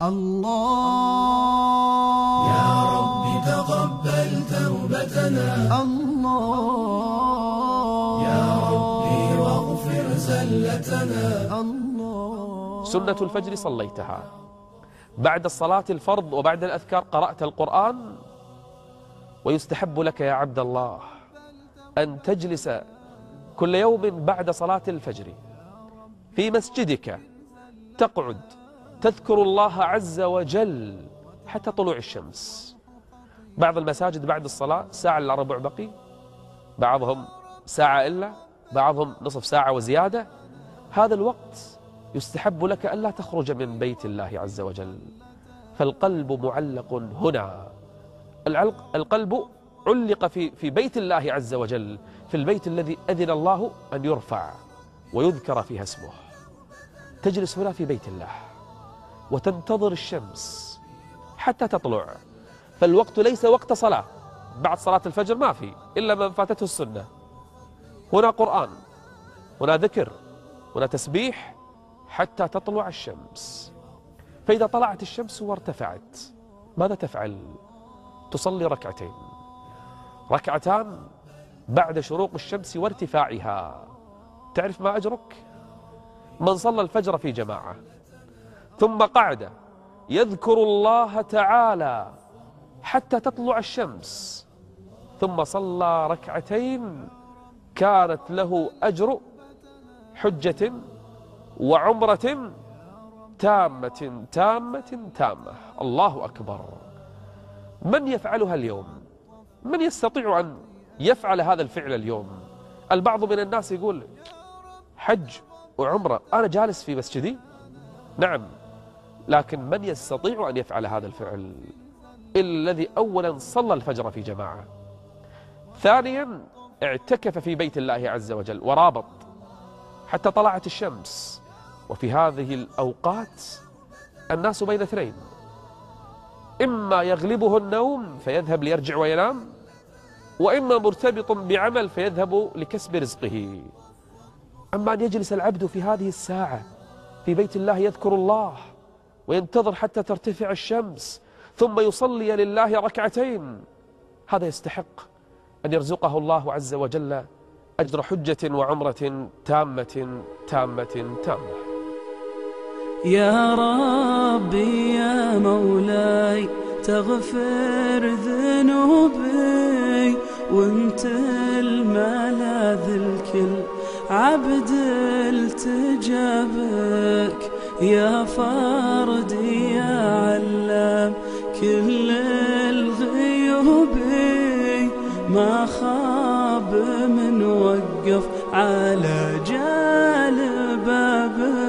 الله يا رب تقبل توبتنا الله يا ربي واغفر زلتنا الله سنة الفجر صليتها. بعد الصلاة الفرض وبعد الأذكار قرأت القرآن ويستحب لك يا عبد الله أن تجلس كل يوم بعد صلاة الفجر في مسجدك تقعد تذكر الله عز وجل حتى طلوع الشمس. بعض المساجد بعد الصلاة ساعة إلا ربع بقي بعضهم ساعة إلا بعضهم نصف ساعة وزيادة. هذا الوقت يستحب لك ألا تخرج من بيت الله عز وجل. فالقلب معلق هنا. العلق القلب علق في في بيت الله عز وجل في البيت الذي أذن الله أن يرفع ويذكر فيها اسمه. تجلس هنا في بيت الله. وتنتظر الشمس حتى تطلع. فالوقت ليس وقت صلاة. بعد صلاة الفجر ما في إلا من فاتته السنة. هنا قرآن هنا ذكر هنا تسبيح حتى تطلع الشمس. فإذا طلعت الشمس وارتفعت ماذا تفعل؟ تصلي ركعتين. ركعتان بعد شروق الشمس وارتفاعها. تعرف ما أجرك؟ من صلى الفجر في جماعة. ثم قعد يذكر الله تعالى حتى تطلع الشمس ثم صلى ركعتين كانت له أجر حجة وعمرة تامة تامة تامة. الله أكبر. من يفعلها اليوم؟ من يستطيع أن يفعل هذا الفعل اليوم؟ البعض من الناس يقول حج وعمرة أنا جالس في مسجدي؟ نعم. لكن من يستطيع أن يفعل هذا الفعل؟ إلا الذي أولا صلى الفجر في جماعة. ثانيا اعتكف في بيت الله عز وجل ورابط حتى طلعت الشمس. وفي هذه الأوقات الناس بين اثنين. إما يغلبه النوم فيذهب ليرجع وينام وإما مرتبط بعمل فيذهب لكسب رزقه. أما أن يجلس العبد في هذه الساعة في بيت الله يذكر الله وينتظر حتى ترتفع الشمس ثم يصلي لله ركعتين. هذا يستحق أن يرزقه الله عز وجل أجر حجة وعمرة تامة تامة تامة. يا ربي يا مولاي تغفر ذنوبي وانت الملاذ الكل عبد التجابك. يا علام كل الغيوب ما خاب من وقف على جال بابه